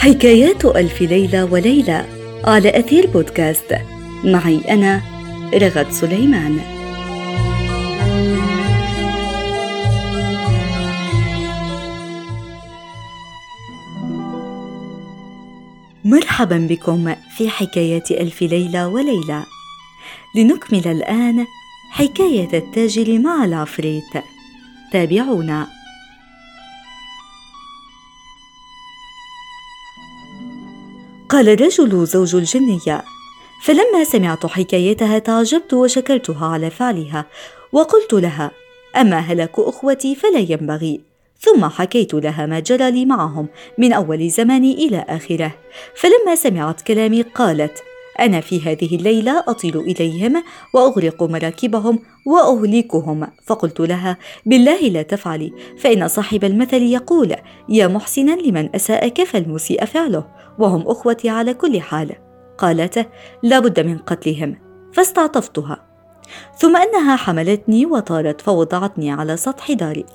حكايات ألف ليلة وليلة على أثير بودكاست. معي أنا رغد سليمان. مرحبا بكم في حكايات ألف ليلة وليلة. لنكمل الآن حكاية التاجر مع العفريت تابعونا. قال الرجل زوج الجنية فلما سمعت حكايتها تعجبت وشكرتها على فعلها وقلت لها أما هلك أخوتي فلا ينبغي. ثم حكيت لها ما جرى لي معهم من أول زماني إلى آخره. فلما سمعت كلامي قالت أنا في هذه الليلة أطيل إليهم وأغرق مراكبهم وأهلكهم فقلت لها بالله لا تفعلي فإن صاحب المثل يقول يا محسنا لمن أساءك فالمسيء فعله. وهم أخوتي على كل حال. قالت لا بد من قتلهم. فاستعطفتها. ثم أنها حملتني وطارت فوضعتني على سطح داري.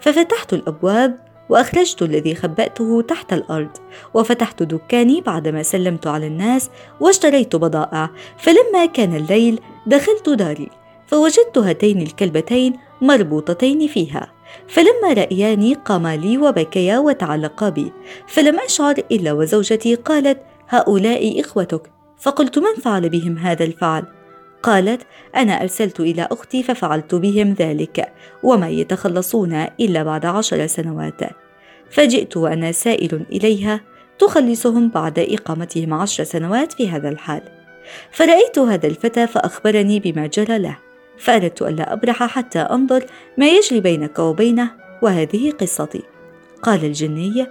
ففتحت الأبواب وأخرجت الذي خبأته تحت الأرض. وفتحت دكاني بعدما سلمت على الناس واشتريت بضائع. فلما كان الليل دخلت داري. فوجدت هاتين الكلبتين مربوطتين فيها. فلما رأياني قاما لي وبكيا وتعلقا بي. فلم أشعر إلا وزوجتي قالت هؤلاء إخوتك. فقلت من فعل بهم هذا الفعل؟ قالت أنا أرسلت إلى أختي ففعلت بهم ذلك وما يتخلصون إلا بعد عشر سنوات. فجئت وأنا سائل إليها تخلصهم بعد إقامتهم عشر سنوات في هذا الحال؟ فرأيت هذا الفتى فأخبرني بما جرى له. فاردت الا أبرح حتى أنظر ما يجري بينك وبينه وهذه قصتي. قال الجني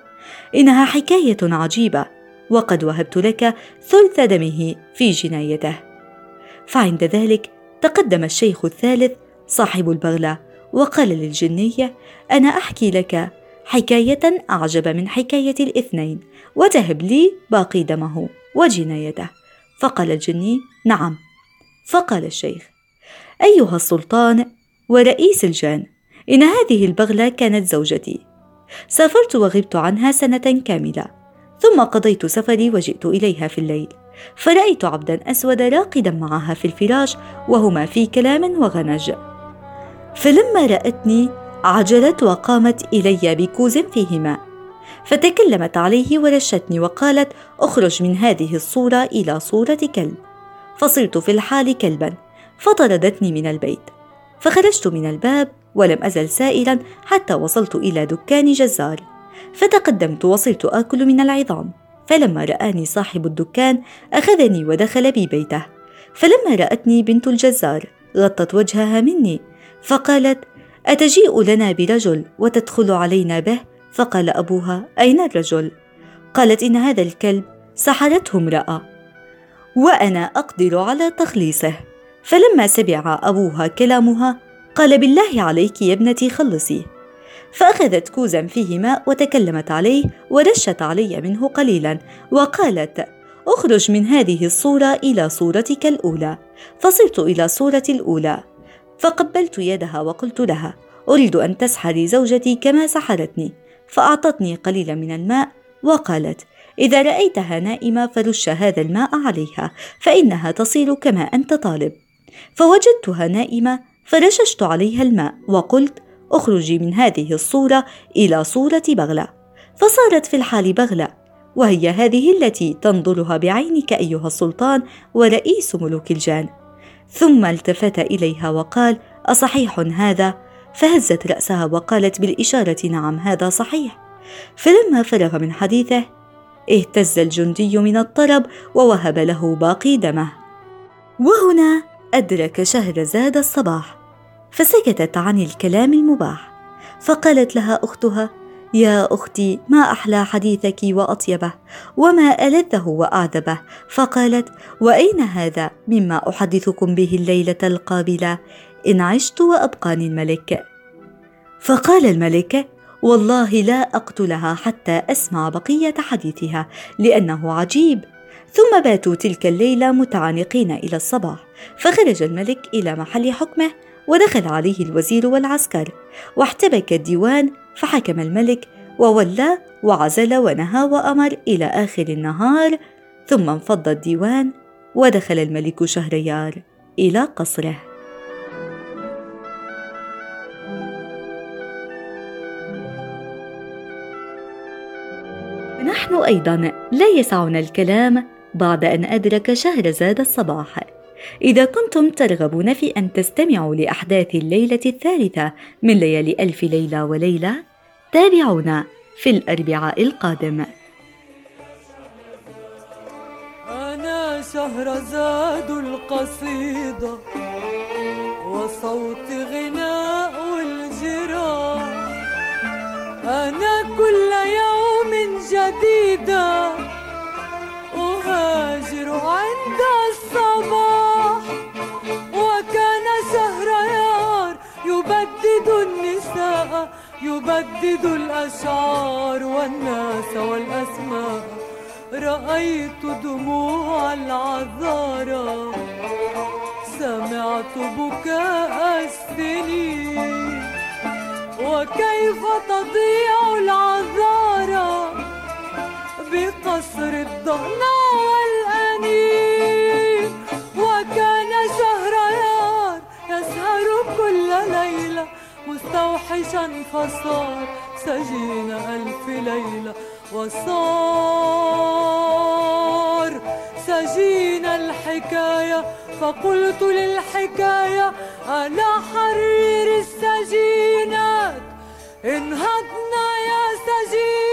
إنها حكاية عجيبة وقد وهبت لك ثلث دمه في جنايته. فعند ذلك تقدم الشيخ الثالث صاحب البغلة وقال للجنية أنا أحكي لك حكاية أعجب من حكاية الاثنين وتهب لي باقي دمه وجنايته. فقال الجني نعم. فقال الشيخ أيها السلطان ورئيس الجان إن هذه البغلة كانت زوجتي. سافرت وغبت عنها سنة كاملة ثم قضيت سفري وجئت إليها في الليل. فرأيت عبدا أسود راقدا معها في الفراش وهما في كلام وغنج. فلما رأتني عجلت وقامت إلي بكوز فيه ماء فتكلمت عليه ورشتني وقالت أخرج من هذه الصورة إلى صورة كلب. فصرت في الحال كلبا. فطردتني من البيت. فخرجت من الباب ولم أزل سائلا حتى وصلت إلى دكان جزار. فتقدمت وصرت آكل من العظام. فلما رآني صاحب الدكان أخذني ودخل بي بيته. فلما رأتني بنت الجزار غطت وجهها مني. فقالت أتجيء لنا برجل وتدخل علينا به؟ فقال أبوها أين الرجل؟ قالت إن هذا الكلب. سحرته امرأة. وأنا أقدر على تخليصه. فلما سمع أبوها كلامها قال بالله عليك يا ابنتي خلصيه فأخذت كوزا فيه ماء وتكلمت عليه ورشت علي منه قليلا وقالت أخرج من هذه الصورة إلى صورتك الأولى. فصرت إلى صورة الأولى. فقبلت يدها وقلت لها أريد أن تسحري زوجتي كما سحرتني. فأعطتني قليلا من الماء وقالت إذا رأيتها نائمة فرش هذا الماء عليها فإنها تصير كما أنت طالب. فوجدتها نائمة فرششت عليها الماء وقلت أخرجي من هذه الصورة إلى صورة بغلة. فصارت في الحال بغلة وهي هذه التي تنظرها بعينك أيها السلطان ورئيس ملوك الجان. ثم التفت إليها وقال أصحيح هذا؟ فهزت رأسها وقالت بالإشارة نعم هذا صحيح. فلما فرغ من حديثه اهتز الجندي من الطرب ووهب له باقي دمه. وهنا أدرك شهرزاد الصباح فسكتت عن الكلام المباح فقالت لها أختها يا أختي ما أحلى حديثك وأطيبه وما ألذه وأعذبه؟ فقالت وأين هذا مما أحدثكم به الليلة القابلة؟ إن عشت وابقاني الملك فقال الملك والله لا أقتلها حتى أسمع بقية حديثها لأنه عجيب ثم باتوا تلك الليلة متعانقين إلى الصباح فخرج الملك إلى محل حكمه ودخل عليه الوزير والعسكر واحتبك الديوان فحكم الملك وولى وعزل ونهى وأمر إلى آخر النهار ثم انفض الديوان ودخل الملك شهريار إلى قصره. نحن أيضا لا يسعنا الكلام بعد أن أدرك شهرزاد الصباح. إذا كنتم ترغبون في أن تستمعوا لأحداث الليلة الثالثة من ليالي ألف ليلة وليلة تابعونا في الأربعاء القادم. أنا شهرزاد القصيدة وصوت غناء الجراح أنا كل يوم جديدة يبدد الأشعار والناس والأسماء. رأيت دموع العذارى سمعت بكاء السنين. وكيف تضيع العذارى بقصر الضهنا والأنين. وكان شهريار يسهر كل ليلة. مستوحشا فصار سجين ألف ليلة وصار. سجين الحكاية فقلت للحكاية أنا حرير السجينات انهضنا يا سجينات